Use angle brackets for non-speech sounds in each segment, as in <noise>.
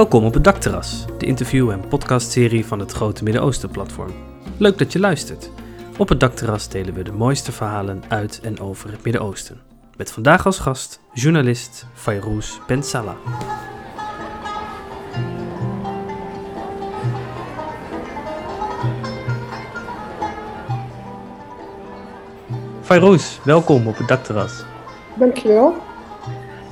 Welkom op het Dakterras, de interview- en podcastserie van het Grote Midden-Oosten-platform. Leuk dat je luistert. Op het Dakterras delen we de mooiste verhalen uit en over het Midden-Oosten. Met vandaag als gast journalist Fayrouz Ben Salah. Fayrouz, welkom op het Dakterras. Dankjewel.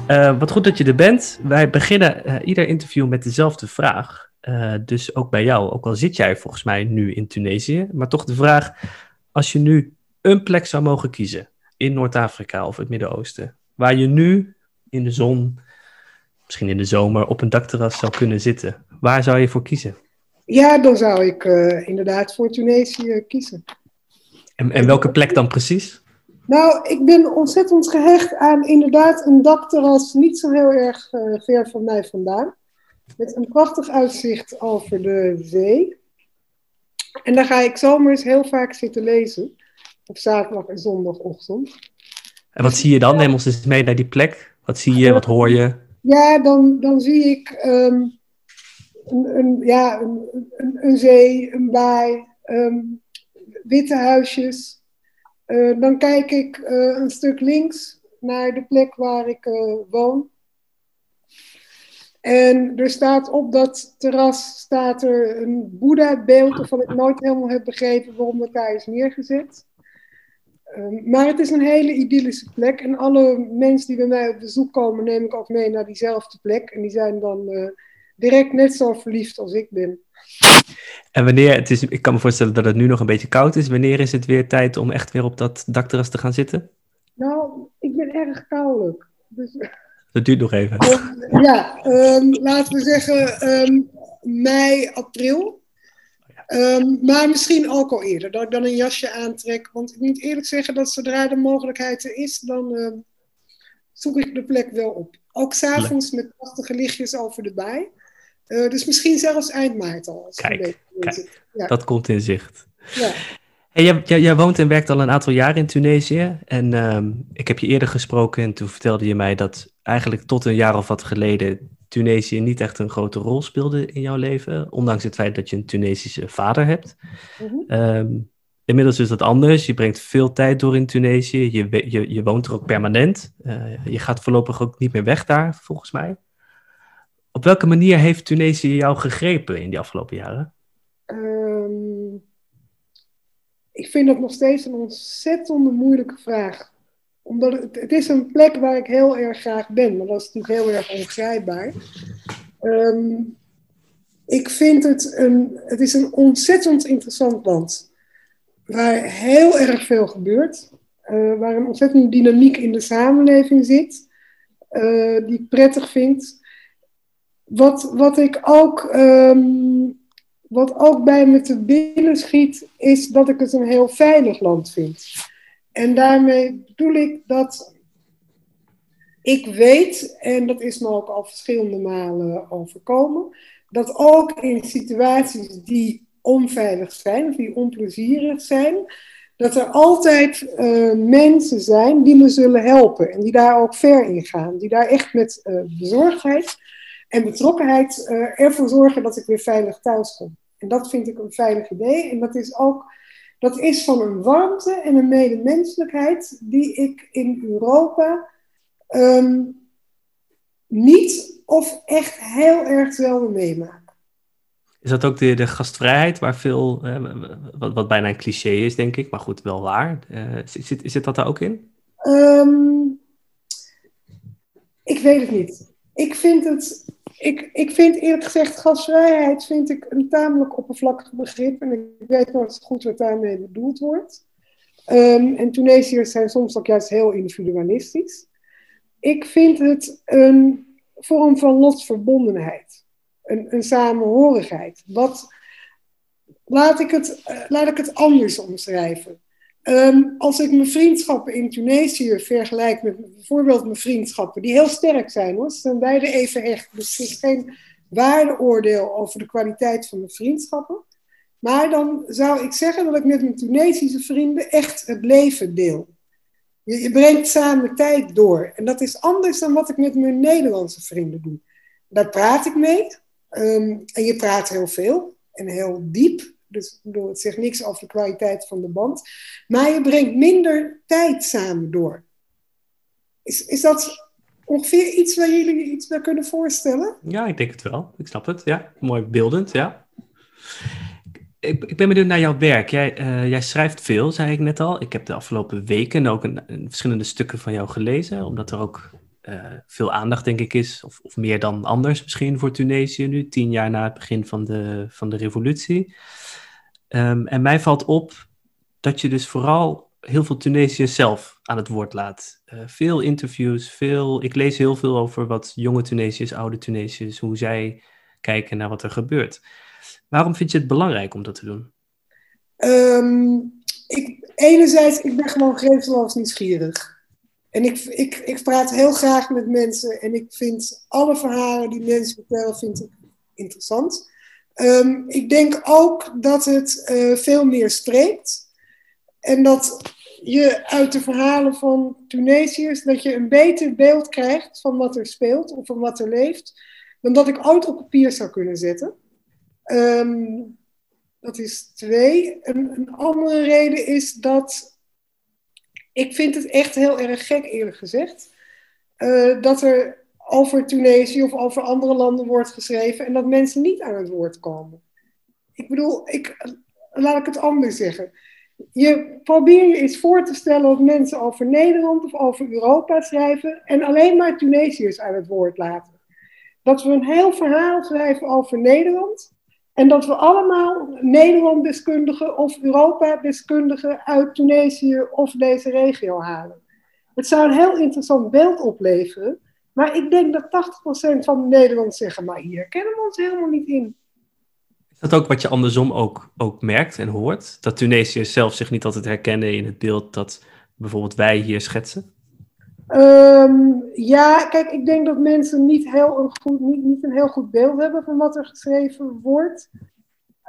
Uh, wat goed dat je er bent. Wij beginnen uh, ieder interview met dezelfde vraag. Uh, dus ook bij jou, ook al zit jij volgens mij nu in Tunesië, maar toch de vraag: als je nu een plek zou mogen kiezen in Noord-Afrika of het Midden-Oosten, waar je nu in de zon, misschien in de zomer, op een dakterras zou kunnen zitten, waar zou je voor kiezen? Ja, dan zou ik inderdaad voor Tunesië kiezen. En, en welke plek dan precies? Nou, ik ben ontzettend gehecht aan inderdaad een dakterras niet zo heel erg uh, ver van mij vandaan. Met een prachtig uitzicht over de zee. En daar ga ik zomers heel vaak zitten lezen. Op zaterdag en zondagochtend. En wat zie je dan? Neem ons eens mee naar die plek. Wat zie je? Wat hoor je? Ja, dan, dan zie ik um, een, een, ja, een, een, een, zee, een baai, um, witte huisjes. Uh, dan kijk ik uh, een stuk links naar de plek waar ik uh, woon. En er staat op dat terras staat er een Boeddha-beeld, waarvan ik nooit helemaal heb begrepen waarom dat daar is neergezet. Ehm, maar het is een hele idyllische plek. En alle mensen die bij mij op bezoek komen, neem ik ook mee naar diezelfde plek. En die zijn dan direct net zo verliefd als ik ben. En wanneer, het is, ik kan me voorstellen dat het nu nog een beetje koud is. Wanneer is het weer tijd om echt weer op dat dakterras te gaan zitten? Nou, ik ben erg koudelijk. Dus... Dat duurt nog even. Um, ja, um, laten we zeggen um, mei, april. Um, maar misschien ook al eerder, dat ik dan een jasje aantrek. Want ik moet eerlijk zeggen dat zodra de mogelijkheid er is, dan zoek ik de plek wel op. Ook s'avonds met prachtige lichtjes over de baai. Uh, dus misschien zelfs eind maart al. Kijk, kijk ja. dat komt in zicht. Ja. Hey, jij, jij, jij, woont en werkt al een aantal jaar in Tunesië. En um, ik heb je eerder gesproken en toen vertelde je mij dat eigenlijk tot een jaar of wat geleden Tunesië niet echt een grote rol speelde in jouw leven. Ondanks het feit dat je een Tunesische vader hebt. Mm -hmm. um, inmiddels is dat anders. Je brengt veel tijd door in Tunesië. Je, je, je woont er ook permanent. Uh, je gaat voorlopig ook niet meer weg daar, volgens mij. Op welke manier heeft Tunesië jou gegrepen in die afgelopen jaren? Um, ik vind dat nog steeds een ontzettend moeilijke vraag. Omdat het, is een plek waar ik heel erg graag ben, maar dat is natuurlijk heel erg ongrijpbaar. Um, ik vind het een, het is een ontzettend interessant land. Waar heel erg veel gebeurt. Uh, waar een ontzettende dynamiek in de samenleving zit. Uh, die ik prettig vind. Wat, wat ik ook, um, wat ook bij me te binnen schiet, is dat ik het een heel veilig land vind. En daarmee bedoel ik dat ik weet, en dat is me ook al verschillende malen overkomen, dat ook in situaties die onveilig zijn, of die onplezierig zijn, dat er altijd uh, mensen zijn die me zullen helpen en die daar ook ver in gaan, die daar echt met uh, bezorgdheid en betrokkenheid uh, ervoor zorgen dat ik weer veilig thuis kom. En dat vind ik een veilig idee. En dat is ook dat is van een warmte en een medemenselijkheid die ik in Europa um, niet of echt heel erg zelden meemaak. Is dat ook de, de gastvrijheid, waar veel, eh, wat, wat, bijna een cliché is, denk ik, maar goed, wel waar. Uh, zit, zit dat daar ook in? Um, ik weet het niet. Ik vind het ik, ik vind eerlijk gezegd, gastvrijheid vind ik een tamelijk oppervlakkig begrip. En ik weet nooit goed wat daarmee bedoeld wordt. Um, en Tunesiërs zijn soms ook juist heel individualistisch. Ik vind het een vorm van lotsverbondenheid. Een, een samenhorigheid. Wat, laat, ik het, uh, laat ik het anders omschrijven. Um, als ik mijn vriendschappen in Tunesië vergelijk met bijvoorbeeld mijn vriendschappen, die heel sterk zijn hoor, ze zijn beide even echt. Dus er is geen waardeoordeel over de kwaliteit van mijn vriendschappen. Maar dan zou ik zeggen dat ik met mijn Tunesische vrienden echt het leven deel. Je, je brengt samen tijd door. En dat is anders dan wat ik met mijn Nederlandse vrienden doe. Daar praat ik mee. Ehm, en je praat heel veel en heel diep. Dus bedoel, het zegt niks over de kwaliteit van de band. Maar je brengt minder tijd samen door. Is, is dat ongeveer iets waar jullie iets bij kunnen voorstellen? Ja, ik denk het wel. Ik snap het. Ja, mooi beeldend, ja. Ik, ik ben benieuwd naar jouw werk. Jij, eh, jij schrijft veel, zei ik net al. Ik heb de afgelopen weken ook een, verschillende stukken van jou gelezen, omdat er ook uh, veel aandacht, denk ik, is, of, of, meer dan anders misschien voor Tunesië nu, tien jaar na het begin van de, van de revolutie. Um, en mij valt op dat je dus vooral heel veel Tunesiërs zelf aan het woord laat. Uh, veel interviews, veel, ik lees heel veel over wat jonge Tunesiërs, oude Tunesiërs, hoe zij kijken naar wat er gebeurt. Waarom vind je het belangrijk om dat te doen? Um, ik, enerzijds, ik ben gewoon grenzeloos nieuwsgierig. En ik, ik, ik praat heel graag met mensen en ik vind alle verhalen die mensen vertellen vind ik interessant. Um, ik denk ook dat het uh, veel meer spreekt. En dat je uit de verhalen van Tunesiërs, dat je een beter beeld krijgt van wat er speelt of van wat er leeft, dan dat ik ooit op papier zou kunnen zetten. Um, dat is twee. Een, een andere reden is dat ik vind het echt heel erg gek, eerlijk gezegd, uh, dat er over Tunesië of over andere landen wordt geschreven en dat mensen niet aan het woord komen. Ik bedoel, ik, laat ik het anders zeggen. Je probeer je eens voor te stellen dat mensen over Nederland of over Europa schrijven en alleen maar Tunesiërs aan het woord laten. Dat we een heel verhaal schrijven over Nederland en dat we allemaal Nederland-deskundigen of Europa-deskundigen uit Tunesië of deze regio halen. Het zou een heel interessant beeld opleveren, maar ik denk dat 80% van de Nederlanders zeggen, maar hier kennen we ons helemaal niet in. Is dat ook wat je andersom ook, ook merkt en hoort? Dat Tunesiërs zelf zich niet altijd herkennen in het beeld dat bijvoorbeeld wij hier schetsen? Um, ja, kijk, ik denk dat mensen niet, heel een goed, niet, niet een heel goed beeld hebben van wat er geschreven wordt.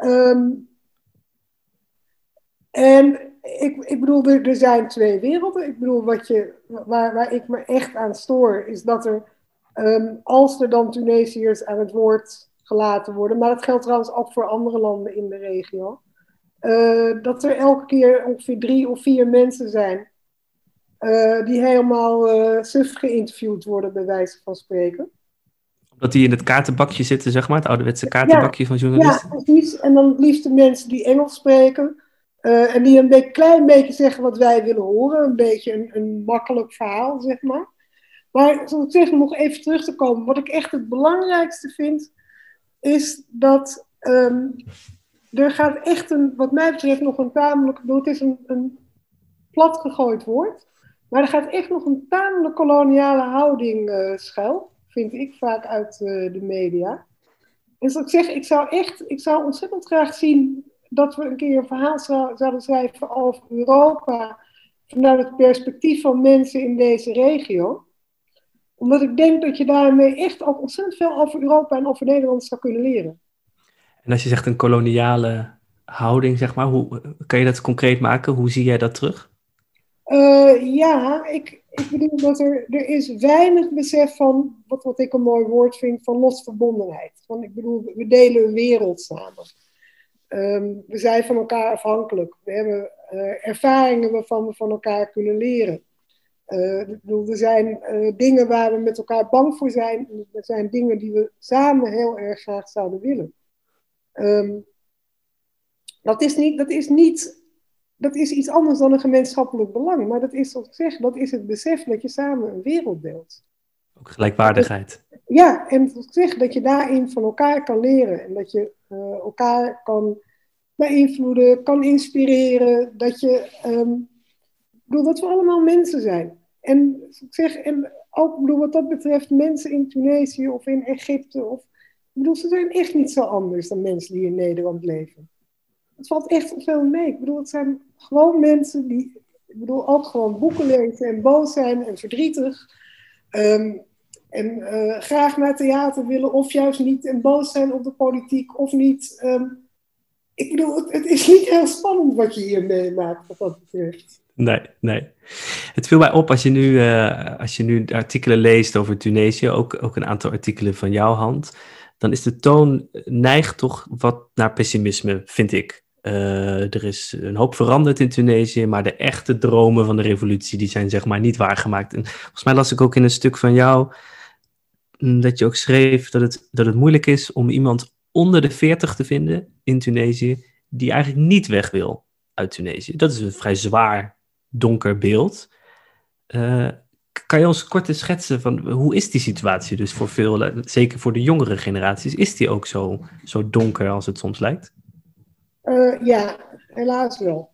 Um, en ik, ik bedoel, er, zijn twee werelden. Ik bedoel, wat je, waar, waar ik me echt aan stoor, is dat er, um, als er dan Tunesiërs aan het woord gelaten worden, maar dat geldt trouwens ook voor andere landen in de regio, uh, dat er elke keer ongeveer drie of vier mensen zijn uh, die helemaal uh, suf geïnterviewd worden, bij wijze van spreken. Omdat die in het kaartenbakje zitten, zeg maar, het ouderwetse kaartenbakje van journalisten? Ja, precies. En dan het liefst de mensen die Engels spreken. Uh, en die een beetje, klein beetje zeggen wat wij willen horen. Een beetje een, een makkelijk verhaal, zeg maar. Maar zoals ik zeg, nog even terug te komen. Wat ik echt het belangrijkste vind, is dat um, er gaat echt een, wat mij betreft, nog een tamelijk, het is een, een platgegooid woord. Maar er gaat echt nog een tamelijk koloniale houding uh, schuil, vind ik vaak uit uh, de media. Zoals ik zeg, ik zou echt, ik zou ontzettend graag zien dat we een keer een verhaal zou, zouden schrijven over Europa vanuit het perspectief van mensen in deze regio. Omdat ik denk dat je daarmee echt ook ontzettend veel over Europa en over Nederland zou kunnen leren. En als je zegt een koloniale houding, zeg maar, hoe kan je dat concreet maken? Hoe zie jij dat terug? Uh, ja, ik, ik bedoel dat er, er is weinig besef van, wat, wat ik een mooi woord vind, van losverbondenheid. Van, ik bedoel, we delen een wereld samen. Um, we zijn van elkaar afhankelijk. We hebben uh, ervaringen waarvan we van elkaar kunnen leren. Uh, ik bedoel, er zijn dingen waar we met elkaar bang voor zijn. Er zijn dingen die we samen heel erg graag zouden willen. Um, dat is niet, dat is niet dat is iets anders dan een gemeenschappelijk belang. Maar dat is, zoals ik zeg, dat is het besef dat je samen een wereld deelt. Ook gelijkwaardigheid. Ja, en zoals ik zeg, dat je daarin van elkaar kan leren. En dat je uh, elkaar kan beïnvloeden, kan inspireren. Dat je, um, ik bedoel, dat we allemaal mensen zijn. En ik zeg, en ook bedoel, wat dat betreft, mensen in Tunesië of in Egypte. Of, ik bedoel, ze zijn echt niet zo anders dan mensen die in Nederland leven het valt echt veel mee. Ik bedoel, het zijn gewoon mensen die, ik bedoel, ook gewoon boeken lezen en boos zijn en verdrietig. Um, en uh, graag naar theater willen of juist niet en boos zijn op de politiek of niet. Um, ik bedoel, het, is niet heel spannend wat je hier meemaakt wat dat betreft. Nee, nee. Het viel mij op als je nu, uh, als je nu artikelen leest over Tunesië, ook, ook een aantal artikelen van jouw hand dan is de toon neigt toch wat naar pessimisme, vind ik. Er is een hoop veranderd in Tunesië, maar de echte dromen van de revolutie die zijn zeg maar niet waargemaakt. En volgens mij las ik ook in een stuk van jou mm, dat je ook schreef dat het, dat het moeilijk is om iemand onder de 40 te vinden in Tunesië die eigenlijk niet weg wil uit Tunesië. Dat is een vrij zwaar, donker beeld. Uh, kan je ons kort schetsen van hoe is die situatie dus voor veel, zeker voor de jongere generaties, is die ook zo, zo donker als het soms lijkt? Uh, ja, helaas wel.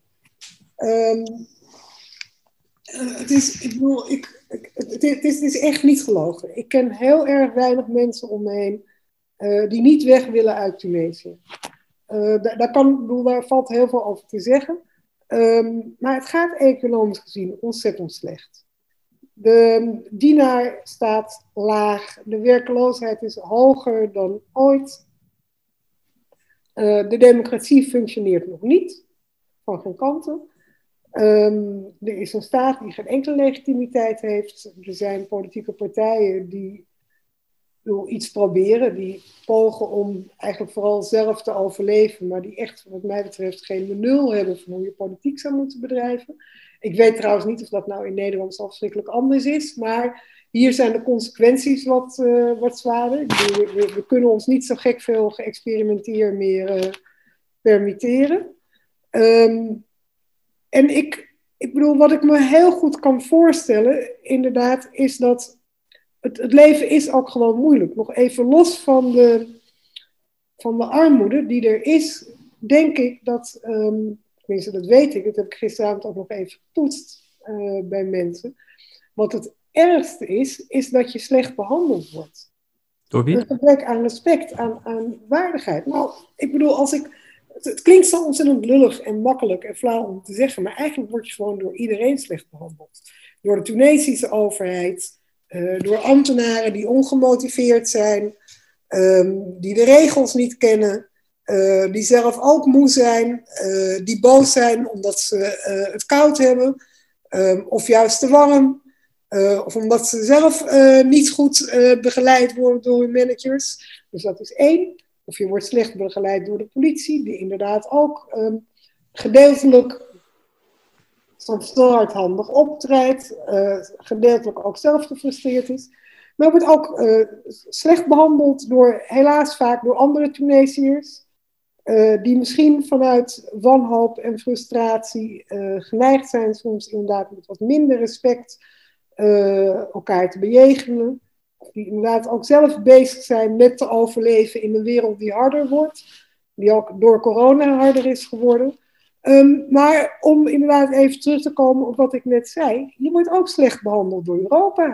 Um, het, is, ik bedoel, ik, het, is, het is echt niet gelogen. Ik ken heel erg weinig mensen om me heen uh, die niet weg willen uit Tunesië. Uh, daar, kan, bedoel, daar valt heel veel over te zeggen. Um, maar het gaat economisch gezien ontzettend slecht. De dienaar staat laag, de werkloosheid is hoger dan ooit. Uh, de democratie functioneert nog niet, van geen kanten. Um, er is een staat die geen enkele legitimiteit heeft. Er zijn politieke partijen die iets proberen, die pogen om eigenlijk vooral zelf te overleven, maar die echt, wat mij betreft, geen benul hebben van hoe je politiek zou moeten bedrijven. Ik weet trouwens niet of dat nou in Nederland zo verschrikkelijk anders is, maar hier zijn de consequenties wat, uh, wat zwaarder. We, we, kunnen ons niet zo gek veel geëxperimenteer meer uh, permitteren. Um, en ik, ik bedoel, wat ik me heel goed kan voorstellen, inderdaad, is dat het, het leven is ook gewoon moeilijk. Nog even los van de, van de armoede die er is, denk ik dat, um, tenminste dat weet ik, dat heb ik gisteravond ook nog even getoetst uh, bij mensen. Wat het ergste is, is dat je slecht behandeld wordt. Door wie? Een gebrek aan respect, aan, aan waardigheid. Nou, ik bedoel, als ik. Het, het, klinkt zo ontzettend lullig en makkelijk en flauw om te zeggen, maar eigenlijk word je gewoon door iedereen slecht behandeld. Door de Tunesische overheid, uh, door ambtenaren die ongemotiveerd zijn, um, die de regels niet kennen, uh, die zelf ook moe zijn, uh, die boos zijn omdat ze het koud hebben, um, of juist te warm, of omdat ze zelf niet goed begeleid worden door hun managers. Dus dat is één. Of je wordt slecht begeleid door de politie, die inderdaad ook um, gedeeltelijk soms hardhandig optreedt, gedeeltelijk ook zelf gefrustreerd is. Maar wordt ook slecht behandeld door, helaas vaak door andere Tunesiërs, die misschien vanuit wanhoop en frustratie geneigd zijn soms inderdaad met wat minder respect elkaar te bejegenen. Die inderdaad ook zelf bezig zijn met te overleven in een wereld die harder wordt, die ook door corona harder is geworden. Um, maar om inderdaad even terug te komen op wat ik net zei, je wordt ook slecht behandeld door Europa.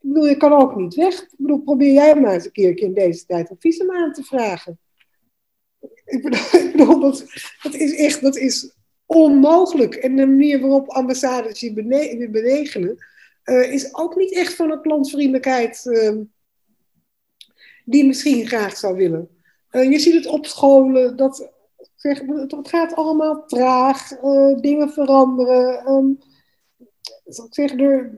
Ik bedoel, je kan ook niet weg. Ik bedoel, probeer jij maar eens een keertje in deze tijd een visum aan te vragen. Ik bedoel, dat, is echt dat is onmogelijk. En de manier waarop ambassades je bewegen, uh, is ook niet echt van een klantvriendelijkheid uh, die misschien graag zou willen. Uh, je ziet het op scholen, dat het gaat allemaal traag, uh, dingen veranderen. Um, ik er,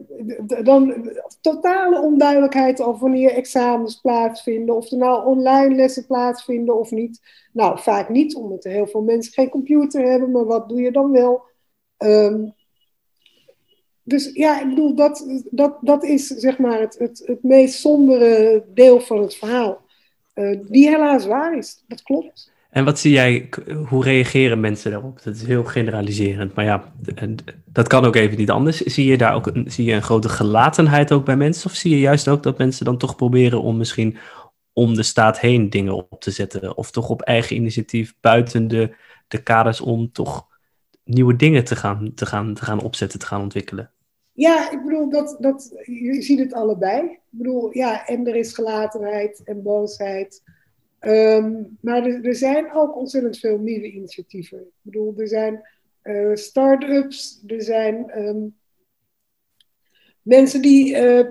dan totale onduidelijkheid over wanneer examens plaatsvinden, of er nou online lessen plaatsvinden of niet. Nou, vaak niet, omdat er heel veel mensen geen computer hebben, maar wat doe je dan wel? Um, dus ja, ik bedoel, dat, dat, dat is zeg maar het, het, het meest sombere deel van het verhaal. Uh, die helaas waar is, dat klopt. En wat zie jij, hoe reageren mensen daarop? Dat is heel generaliserend, maar ja, dat kan ook even niet anders. Zie je daar ook een, zie je een grote gelatenheid ook bij mensen? Of zie je juist ook dat mensen dan toch proberen om misschien om de staat heen dingen op te zetten? Of toch op eigen initiatief buiten de, de kaders om toch nieuwe dingen te gaan, te, gaan, te gaan opzetten, te gaan ontwikkelen? Ja, ik bedoel, dat, dat, je ziet het allebei. Ik bedoel, ja, en er is gelatenheid en boosheid. Um, maar er, zijn ook ontzettend veel nieuwe initiatieven. Ik bedoel, er zijn uh, start-ups, er zijn um, mensen die uh,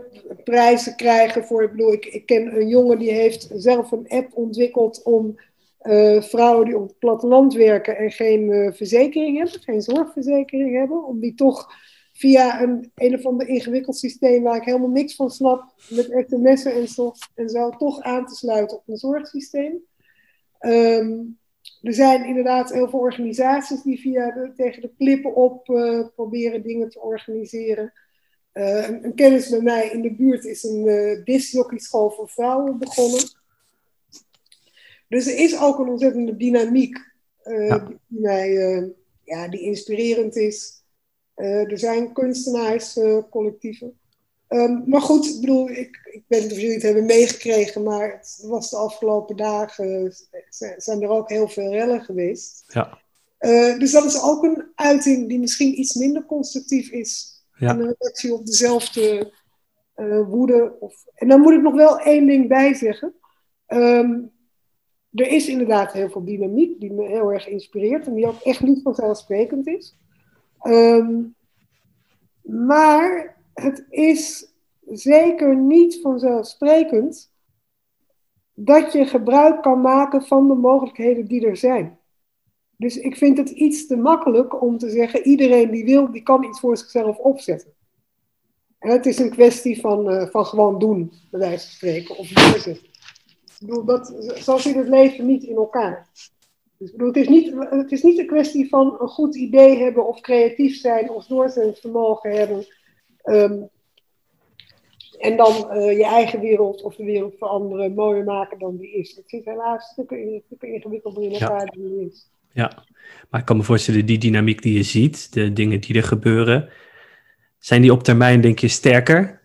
prijzen krijgen voor. Ik bedoel, ik, ken een jongen die heeft zelf een app ontwikkeld om uh, vrouwen die op het platteland werken en geen verzekering hebben, geen zorgverzekering hebben, om die toch via een, een of ander ingewikkeld systeem waar ik helemaal niks van snap, met sms'en en zo, en zo, toch aan te sluiten op een zorgsysteem. Ehm, er zijn inderdaad heel veel organisaties die via de, tegen de klippen op uh, proberen dingen te organiseren. Uh, een, een, kennis bij mij in de buurt is een uh, discjockeyschool voor vrouwen begonnen. Dus er is ook een ontzettende dynamiek ja. die, mij, ja, die inspirerend is. Er zijn kunstenaarscollectieven. Um, maar goed, ik bedoel, ik, ik weet niet of jullie het hebben meegekregen, maar het was de afgelopen dagen, zijn er ook heel veel rellen geweest. Ja. Uh, dus dat is ook een uiting die misschien iets minder constructief is. Ja. Een reactie op dezelfde uh, woede. Of, en dan moet ik nog wel één ding bij zeggen. Um, er is inderdaad heel veel dynamiek die me heel erg inspireert en die ook echt niet vanzelfsprekend is. Um, maar het is zeker niet vanzelfsprekend dat je gebruik kan maken van de mogelijkheden die er zijn. Dus ik vind het iets te makkelijk om te zeggen: iedereen die wil, die kan iets voor zichzelf opzetten. En het is een kwestie van, uh, van gewoon doen, bij wijze van spreken, of doorzetten. Ik bedoel, dat, zo zit het leven niet in elkaar. Dus, bedoel, het, is niet, het is niet een kwestie van een goed idee hebben, of creatief zijn, of doorzettingsvermogen hebben. Um, en dan uh, je eigen wereld of de wereld van anderen mooier maken dan die is. Het zit helaas stukken, stukken ingewikkelder in elkaar dan die is. Ja, maar ik kan me voorstellen, die dynamiek die je ziet, de dingen die er gebeuren, zijn die op termijn denk je sterker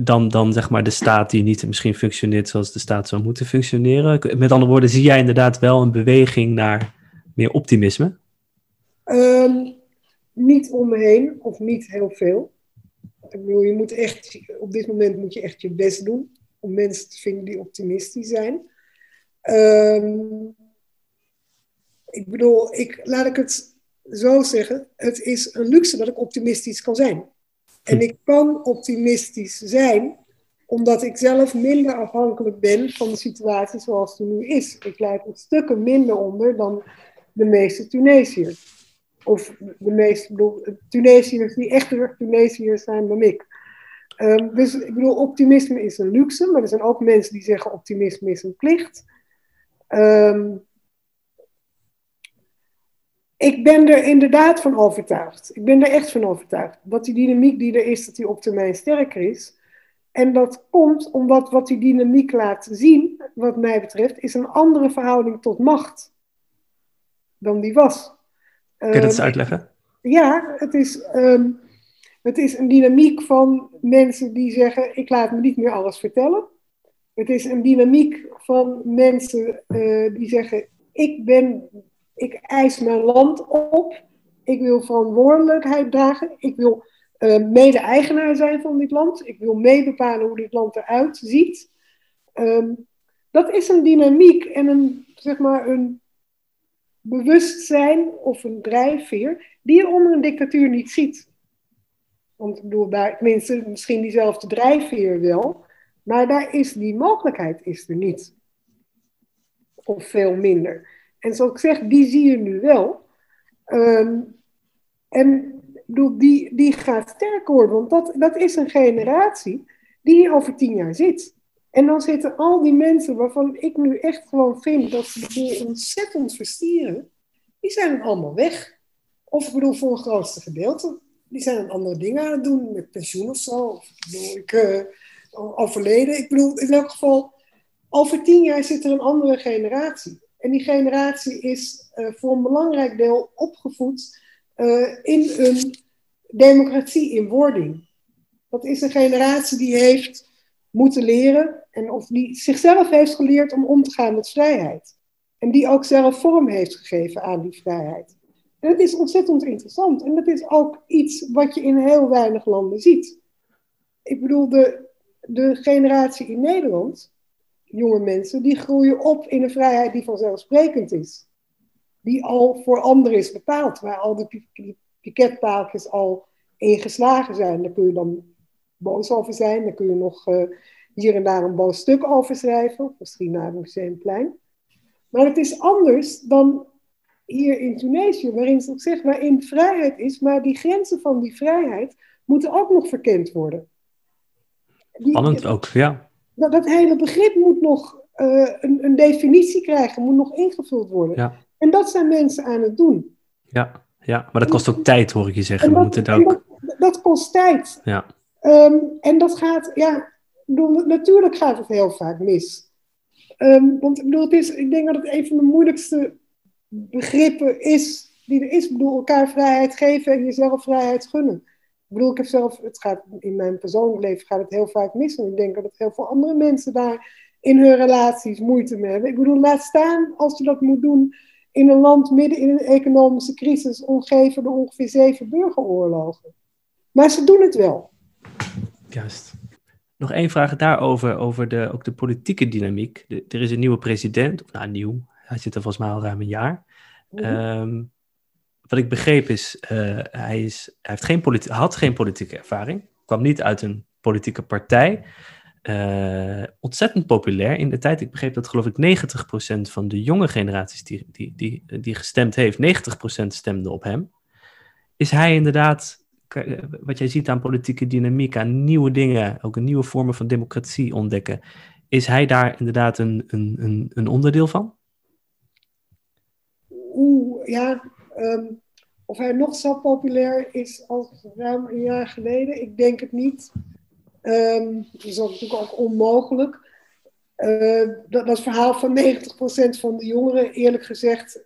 dan, dan zeg maar de staat die niet misschien functioneert zoals de staat zou moeten functioneren? Met andere woorden, zie jij inderdaad wel een beweging naar meer optimisme? Um, niet om me heen, of niet heel veel. Ik bedoel, je moet echt, op dit moment moet je echt je best doen om mensen te vinden die optimistisch zijn. Um, ik bedoel, ik, laat ik het zo zeggen, het is een luxe dat ik optimistisch kan zijn. En ik kan optimistisch zijn omdat ik zelf minder afhankelijk ben van de situatie zoals die nu is. Ik lijk een stukken minder onder dan de meeste Tunesiërs. Of de meeste Tunesiërs die echter Tunesiërs zijn dan ik. Um, dus ik bedoel, optimisme is een luxe, maar er zijn ook mensen die zeggen optimisme is een plicht. Um, ik ben er inderdaad van overtuigd. Ik ben er echt van overtuigd. Dat die dynamiek die er is, dat die op termijn sterker is. En dat komt omdat wat die dynamiek laat zien, wat mij betreft, is een andere verhouding tot macht dan die was. Kun je dat eens ehm, uitleggen? Ja, het is, um, het is een dynamiek van mensen die zeggen: Ik laat me niet meer alles vertellen. Het is een dynamiek van mensen uh, die zeggen: Ik, ben, ik eis mijn land op. Ik wil verantwoordelijkheid dragen. Ik wil uh, mede-eigenaar zijn van dit land. Ik wil meebepalen hoe dit land eruit ziet. Um, dat is een dynamiek en een, zeg maar, een bewustzijn of een drijfveer die je onder een dictatuur niet ziet. Want ik bedoel, daar, misschien diezelfde drijfveer wel, maar daar is die mogelijkheid is er niet. Of veel minder. En zoals ik zeg, die zie je nu wel. Um, en bedoel, die, die gaat sterker worden, want dat, dat is een generatie die hier over tien jaar zit. En dan zitten al die mensen waarvan ik nu echt gewoon vind dat ze boel ontzettend verstieren, die zijn allemaal weg. Of ik bedoel, voor een grootste gedeelte. Die zijn andere dingen aan het doen, met pensioen of zo. Of ik uh, overleden. Ik bedoel, in elk geval, over tien jaar zit er een andere generatie. En die generatie is uh, voor een belangrijk deel opgevoed uh, in een democratie in wording. Dat is een generatie die heeft moeten leren en of die zichzelf heeft geleerd om om te gaan met vrijheid. En die ook zelf vorm heeft gegeven aan die vrijheid. En het is ontzettend interessant. En dat is ook iets wat je in heel weinig landen ziet. Ik bedoel, de, de generatie in Nederland, jonge mensen, die groeien op in een vrijheid die vanzelfsprekend is. Die al voor anderen is bepaald, waar al de piketpaaltjes al ingeslagen zijn. Daar kun je dan boos over zijn. Dan kun je nog uh, hier en daar een boos stuk over schrijven. Misschien naar het Museumplein. Maar het is anders dan hier in Tunesië, waarin ze ook zegt waarin vrijheid is, maar die grenzen van die vrijheid moeten ook nog verkend worden. Spannend ook, ja. Dat, dat hele begrip moet nog uh, een, een, definitie krijgen, moet nog ingevuld worden. Ja. En dat zijn mensen aan het doen. Ja, ja. maar dat kost ook tijd, hoor ik je zeggen. Dat, We ook... dat, dat, kost tijd. Ja. Um, en dat gaat, ja, bedoel, natuurlijk gaat het heel vaak mis. Um, want ik bedoel, het is, ik denk dat het een van de moeilijkste begrippen is die er is. Ik bedoel, elkaar vrijheid geven en jezelf vrijheid gunnen. Ik bedoel, ik heb zelf, het gaat in mijn persoonlijk leven gaat het heel vaak mis. En ik denk dat heel veel andere mensen daar in hun relaties moeite mee hebben. Ik bedoel, laat staan als je dat moet doen in een land midden in een economische crisis, omgeven door ongeveer zeven burgeroorlogen. Maar ze doen het wel. Juist. Nog één vraag daarover, over de, ook de politieke dynamiek. er is een nieuwe president, of nou nieuw, hij zit er volgens mij al ruim een jaar. Mm wat ik begreep is, uh, hij, is hij heeft geen had geen politieke ervaring, kwam niet uit een politieke partij. Uh, ontzettend populair in de tijd. Ik begreep dat geloof ik 90% van de jonge generaties die, die, die, die gestemd heeft, 90% stemde op hem. Is hij inderdaad, wat jij ziet aan politieke dynamiek, aan nieuwe dingen, ook een nieuwe vormen van democratie ontdekken, is hij daar inderdaad een, een, een, een onderdeel van? Oeh, ja. Um, of hij nog zo populair is als ruim een jaar geleden, ik denk het niet. Um, dat is natuurlijk ook onmogelijk. Uh, dat, verhaal van 90% van de jongeren, eerlijk gezegd,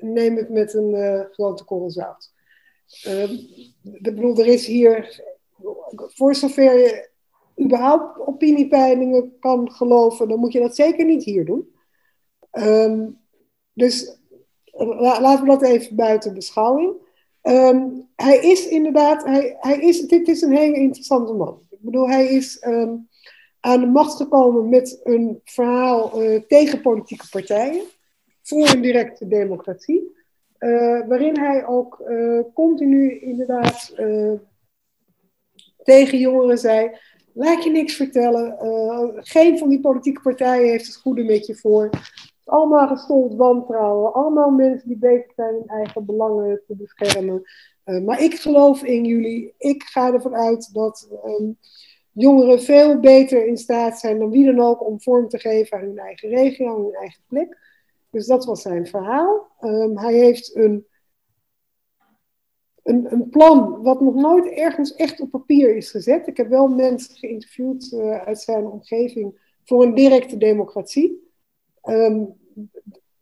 neem ik met een uh, grote korrel zout. Uh, ik bedoel, er is hier, voor zover je überhaupt opiniepeilingen kan geloven, dan moet je dat zeker niet hier doen. Um, dus laten we dat even buiten beschouwing. Um, hij is inderdaad, hij, hij is, dit is een hele interessante man. Ik bedoel, hij is um, aan de macht gekomen met een verhaal uh, tegen politieke partijen, voor een directe democratie, uh, waarin hij ook uh, continu inderdaad tegen jongeren zei, laat je niks vertellen, geen van die politieke partijen heeft het goede met je voor, allemaal gestold wantrouwen. Allemaal mensen die bezig zijn hun eigen belangen te beschermen. Uh, maar ik geloof in jullie. Ik ga ervan uit dat um, jongeren veel beter in staat zijn dan wie dan ook om vorm te geven aan hun eigen regio, aan hun eigen plek. Dus dat was zijn verhaal. Um, hij heeft een, een, een, plan wat nog nooit ergens echt op papier is gezet. Ik heb wel mensen geïnterviewd uh, uit zijn omgeving voor een directe democratie. Um,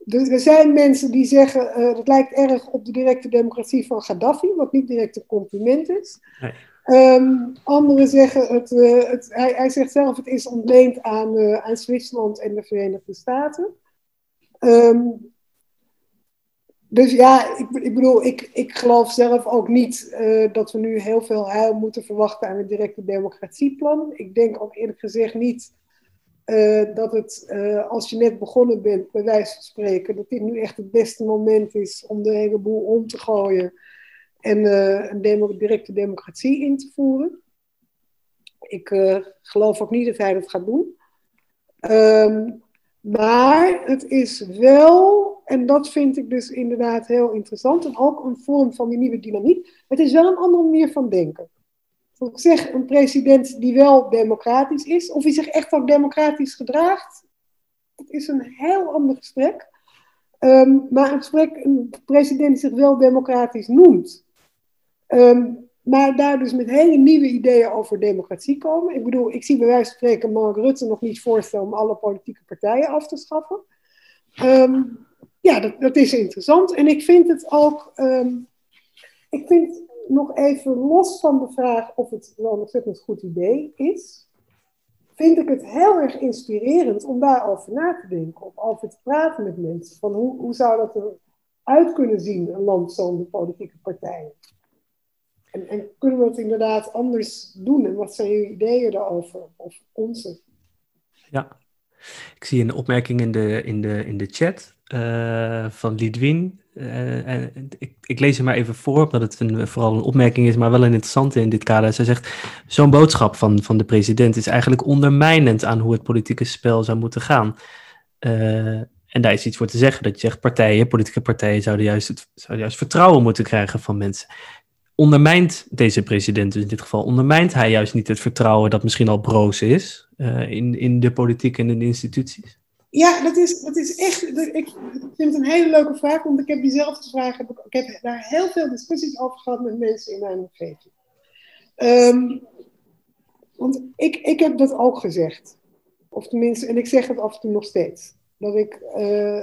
er zijn mensen die zeggen uh, dat lijkt erg op de directe democratie van Gaddafi, wat niet direct een compliment is. Nee. Um, anderen zeggen, het, uh, het, hij, hij, zegt zelf, het is ontleend aan, uh, aan Zwitserland en de Verenigde Staten. Um, dus ja, ik, ik, bedoel, ik, ik geloof zelf ook niet dat we nu heel veel heil moeten verwachten aan het directe democratieplan. Ik denk ook eerlijk gezegd niet uh, dat het, uh, als je net begonnen bent, bij wijze van spreken, dat dit nu echt het beste moment is om de hele boel om te gooien en uh, een directe democratie in te voeren. Ik geloof ook niet dat hij dat gaat doen. Um, maar het is wel, en dat vind ik dus inderdaad heel interessant, en ook een vorm van die nieuwe dynamiek. Het is wel een andere manier van denken ik zeg, een president die wel democratisch is, of die zich echt ook democratisch gedraagt, dat is een heel ander gesprek. Um, maar een gesprek, een president die zich wel democratisch noemt, um, maar daar dus met hele nieuwe ideeën over democratie komen. Ik bedoel, ik zie bij wijze van spreken Mark Rutte nog niet voorstellen om alle politieke partijen af te schaffen. Um, ja, dat, dat, is interessant. En ik vind het ook. ik vind nog even los van de vraag of het wel een ontzettend goed idee is, vind ik het heel erg inspirerend om daarover na te denken. Of over te praten met mensen. Van hoe, hoe zou dat eruit kunnen zien, een land zonder politieke partijen? En, en, kunnen we het inderdaad anders doen? En wat zijn jullie ideeën daarover? Of onze? Ja, ik zie een opmerking in de, in de, in de chat uh, van Lidwin. Uh, ik, ik, lees hem maar even voor, omdat het een, vooral een opmerking is, maar wel een interessante in dit kader. Zij zegt: Zo'n boodschap van, van de president is eigenlijk ondermijnend aan hoe het politieke spel zou moeten gaan. Uh, En daar is iets voor te zeggen. Dat je zegt, partijen, politieke partijen zouden juist, het, zouden juist vertrouwen moeten krijgen van mensen. Ondermijnt deze president dus in dit geval, ondermijnt hij juist niet het vertrouwen dat misschien al broos is in, in de politiek en in de instituties? Ja, dat is, dat is echt. Ik vind het een hele leuke vraag, want ik heb diezelfde vraag. Heb ik, ik heb daar heel veel discussies over gehad met mensen in mijn omgeving. Um, want ik, ik heb dat ook gezegd. Of tenminste, en ik zeg het af en toe nog steeds. Dat ik uh,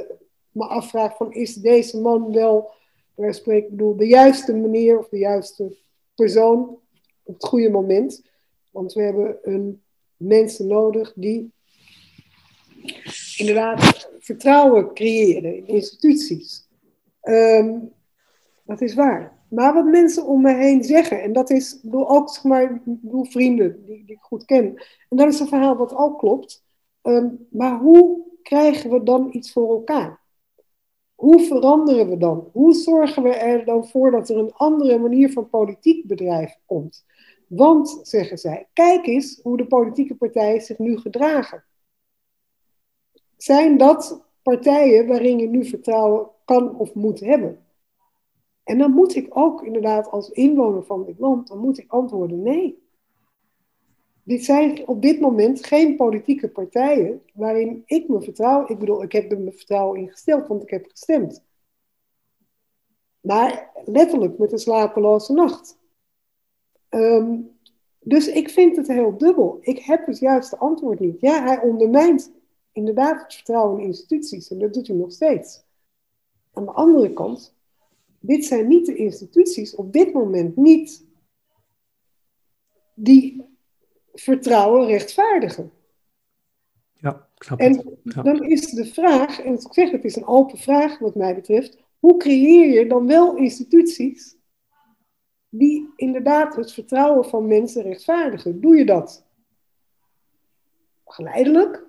me afvraag: van, is deze man wel, waar spreek bedoel, de juiste manier of de juiste persoon op het goede moment? Want we hebben een mensen nodig die inderdaad vertrouwen creëren in instituties. Um, dat is waar. Maar wat mensen om me heen zeggen, en dat is door ook zeg door vrienden die, die, ik goed ken. En dat is een verhaal wat ook klopt. Um, maar hoe krijgen we dan iets voor elkaar? Hoe veranderen we dan? Hoe zorgen we er dan voor dat er een andere manier van politiek bedrijven komt? Want, zeggen zij, kijk eens hoe de politieke partijen zich nu gedragen. Zijn dat partijen waarin je nu vertrouwen kan of moet hebben? En dan moet ik ook inderdaad als inwoner van dit land, dan moet ik antwoorden nee. Dit zijn op dit moment geen politieke partijen waarin ik me vertrouw. Ik bedoel, ik heb er mijn vertrouwen in gesteld, want ik heb gestemd. Maar letterlijk met een slapeloze nacht. Ehm, dus ik vind het heel dubbel. Ik heb het juiste antwoord niet. Ja, hij ondermijnt inderdaad het vertrouwen in instituties en dat doet hij nog steeds. Aan de andere kant dit zijn niet de instituties, op dit moment niet, die vertrouwen rechtvaardigen. Ja, ik snap en het. dan is de vraag, en ik zeg het is een open vraag wat mij betreft, hoe creëer je dan wel instituties die inderdaad het vertrouwen van mensen rechtvaardigen? Doe je dat geleidelijk?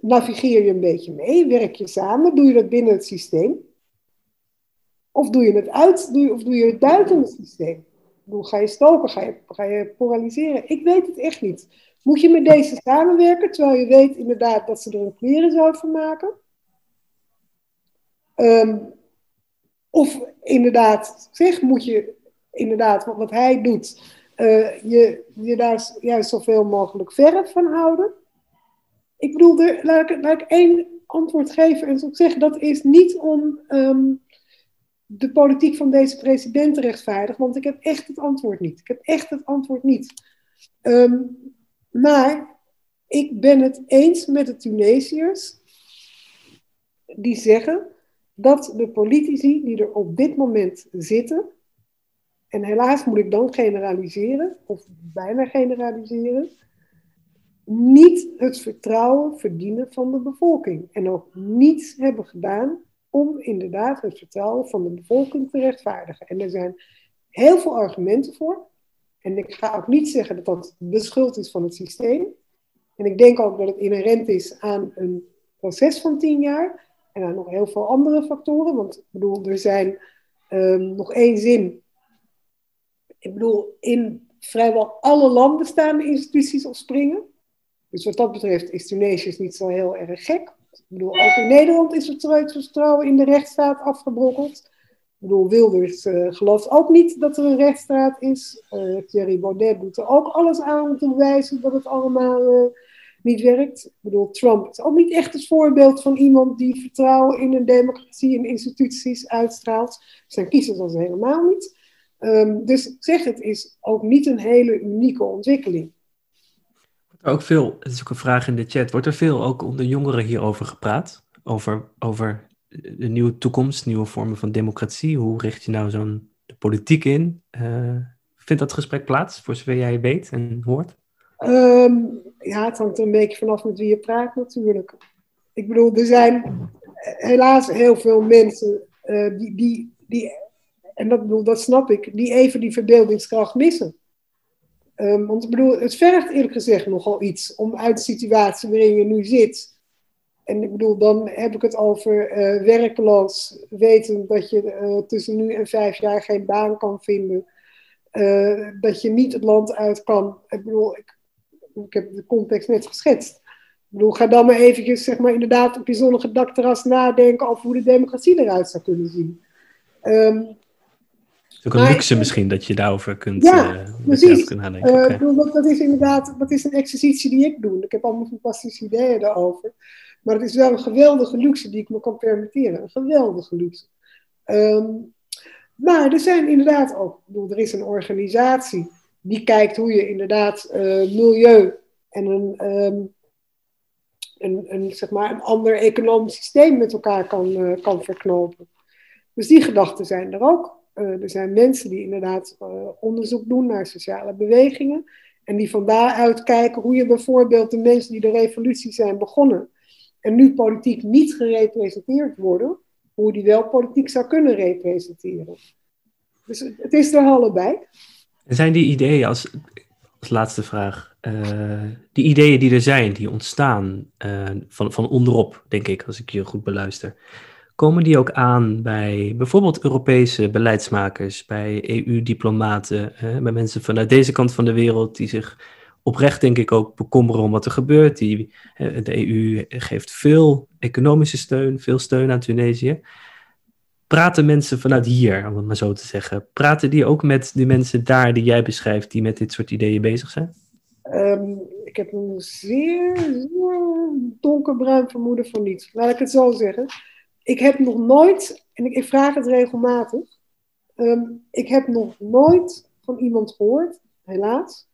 Navigeer je een beetje mee? Werk je samen? Doe je dat binnen het systeem? Of doe je het uit, doe of doe je het buiten het systeem? Hoe ga je stoken? Ga je, ga je polariseren? Ik weet het echt niet. Moet je met deze samenwerken, terwijl je weet inderdaad dat ze er een kleren zou van maken? Ehm, of inderdaad, zeg, moet je inderdaad wat, wat hij doet, uh, je, je daar juist zoveel mogelijk verre van houden? Ik bedoel, laat, ik, laat ik één antwoord geven en ik zeggen, dat is niet om um, de politiek van deze president rechtvaardig? Want ik heb echt het antwoord niet. Ik heb echt het antwoord niet. Um, maar ik ben het eens met de Tunesiërs die zeggen dat de politici die er op dit moment zitten, en helaas moet ik dan generaliseren, of bijna generaliseren, niet het vertrouwen verdienen van de bevolking. En ook niets hebben gedaan om inderdaad het vertrouwen van de bevolking te rechtvaardigen. En er zijn heel veel argumenten voor. En ik ga ook niet zeggen dat dat de schuld is van het systeem. En ik denk ook dat het inherent is aan een proces van tien jaar. En aan nog heel veel andere factoren. Want ik bedoel, er zijn um, nog één zin. Ik bedoel, in vrijwel alle landen staan de instituties op springen. Dus wat dat betreft is Tunesië niet zo heel erg gek. Ik bedoel, ook in Nederland is het vertrouwen in de rechtsstaat afgebrokkeld. Ik bedoel, Wilders uh, gelooft ook niet dat er een rechtsstaat is. Uh, Thierry Baudet doet er ook alles aan om te bewijzen dat het allemaal uh, niet werkt. Ik bedoel, Trump is ook niet echt het voorbeeld van iemand die vertrouwen in een democratie en instituties uitstraalt. Zijn kiezers als helemaal niet. Um, dus zeg, het is ook niet een hele unieke ontwikkeling ook veel, het is ook een vraag in de chat, wordt er veel ook onder jongeren hierover gepraat? Over, over de nieuwe toekomst, nieuwe vormen van democratie. Hoe richt je nou zo'n politiek in? Uh, vindt dat gesprek plaats, voor zover jij weet en hoort? Um, ja, het hangt er een beetje vanaf met wie je praat natuurlijk. Ik bedoel, er zijn helaas heel veel mensen uh, die, die, die, en dat, bedoel, dat snap ik, die even die verbeeldingskracht missen. Um, want ik bedoel, het vergt eerlijk gezegd nogal iets om uit de situatie waarin je nu zit. En ik bedoel, dan heb ik het over uh, werkeloos, weten dat je uh, tussen nu en vijf jaar geen baan kan vinden. Uh, dat je niet het land uit kan. Ik bedoel, ik, ik heb de context net geschetst. bedoel, ga dan maar eventjes, zeg maar, inderdaad op je zonnige dakterras nadenken over hoe de democratie eruit zou kunnen zien. Um, is ook een luxe misschien dat je daarover kunt, ja, uh, precies. Kunt nadenken. Uh, bedoel, dat, dat, is inderdaad dat is een exercitie die ik doe. Ik heb allemaal fantastische ideeën daarover. Maar het is wel een geweldige luxe die ik me kan permitteren. Een geweldige luxe. Um, maar er zijn inderdaad ook, bedoel, er is een organisatie die kijkt hoe je inderdaad uh, milieu en een, um, een, een, zeg maar een ander economisch systeem met elkaar kan, uh, kan verknopen. Dus die gedachten zijn er ook. Uh, er zijn mensen die inderdaad onderzoek doen naar sociale bewegingen. En die van daaruit kijken hoe je bijvoorbeeld de mensen die de revolutie zijn begonnen. En nu politiek niet gerepresenteerd worden. Hoe die wel politiek zou kunnen representeren. Dus het is er allebei. Zijn die ideeën, als, als laatste vraag, uh, die ideeën die er zijn, die ontstaan van, van onderop, denk ik, als ik je goed beluister, komen die ook aan bij bijvoorbeeld Europese beleidsmakers, bij EU-diplomaten, bij mensen vanuit deze kant van de wereld die zich oprecht, denk ik, ook bekommeren om wat er gebeurt. Die, de EU geeft veel economische steun, veel steun aan Tunesië praten mensen vanuit hier, om het maar zo te zeggen, praten die ook met die mensen daar die jij beschrijft, die met dit soort ideeën bezig zijn? Um, ik heb een zeer, zeer donkerbruin vermoeden van niets. Laat ik het zo zeggen. Ik heb nog nooit, en ik, vraag het regelmatig, um, ik heb nog nooit van iemand gehoord, helaas,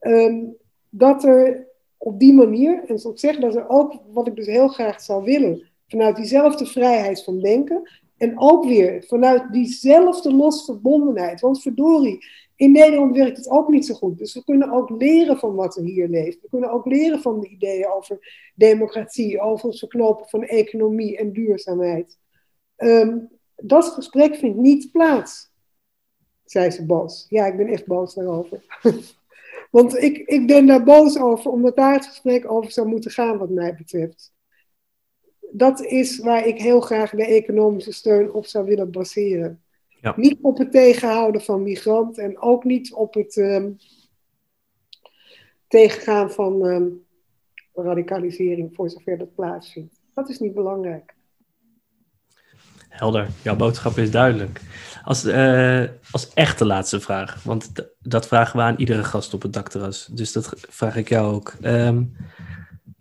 um, dat er op die manier, en ik zeg, dat er ook, wat ik dus heel graag zou willen, vanuit diezelfde vrijheid van denken, en ook weer vanuit diezelfde losverbondenheid. Want verdorie, in Nederland werkt het ook niet zo goed. Dus we kunnen ook leren van wat er hier leeft. We kunnen ook leren van de ideeën over democratie, over het verknopen van economie en duurzaamheid. Um, dat gesprek vindt niet plaats, zei ze boos. Ja, ik ben echt boos daarover. <laughs> Want ik, ik ben daar boos over, omdat daar het gesprek over zou moeten gaan, wat mij betreft dat is waar ik heel graag de economische steun op zou willen baseren. Ja. Niet op het tegenhouden van migranten en ook niet op het um, tegengaan van um, radicalisering voor zover dat plaatsvindt. Dat is niet belangrijk. Helder, jouw boodschap is duidelijk. Als, uh, als echte laatste vraag, want dat vragen we aan iedere gast op het dakterras. Dus dat vraag ik jou ook. Um,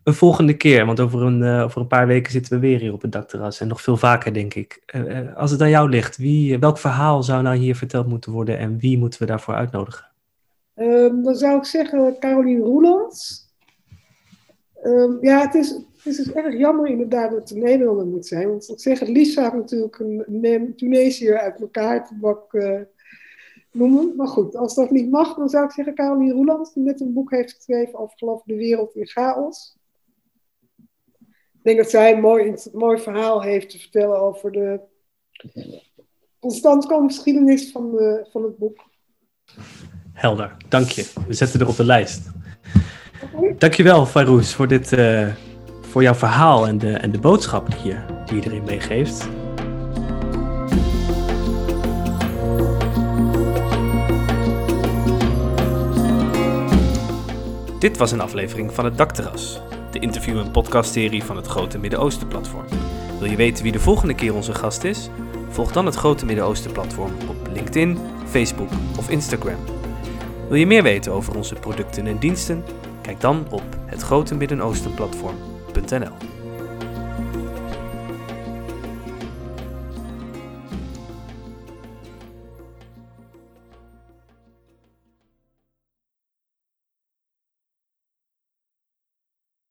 een volgende keer, want over een, uh, over een paar weken zitten we weer hier op het dakterras en nog veel vaker, denk ik. Uh, als het aan jou ligt, wie, welk verhaal zou nou hier verteld moeten worden en wie moeten we daarvoor uitnodigen? Um, dan zou ik zeggen Caroline Roelands. Um, ja, het is, het is erg jammer inderdaad dat het een Nederlander moet zijn. Want ik zeg, het liefst zou ik natuurlijk een, Tunesiër uit elkaar te bak uh, noemen. Maar goed, als dat niet mag, dan zou ik zeggen Caroline Roelands, die net een boek heeft geschreven over geloof de wereld in chaos. Ik denk dat zij een mooi, mooi verhaal heeft te vertellen over de geschiedenis van, de, van het boek. Helder, dank je. We zetten er op de lijst. Okay. Dankjewel, Farouz, voor, dit, uh, voor jouw verhaal en de, en de boodschap die je, die je erin meegeeft. Dit was een aflevering van het Dakterras interview- en podcastserie van het Grote Midden-Oosten Platform. Wil je weten wie de volgende keer onze gast is? Volg dan het Grote Midden-Oosten Platform op LinkedIn, Facebook of Instagram. Wil je meer weten over onze producten en diensten? Kijk dan op hetgrotemiddenoostenplatform.nl.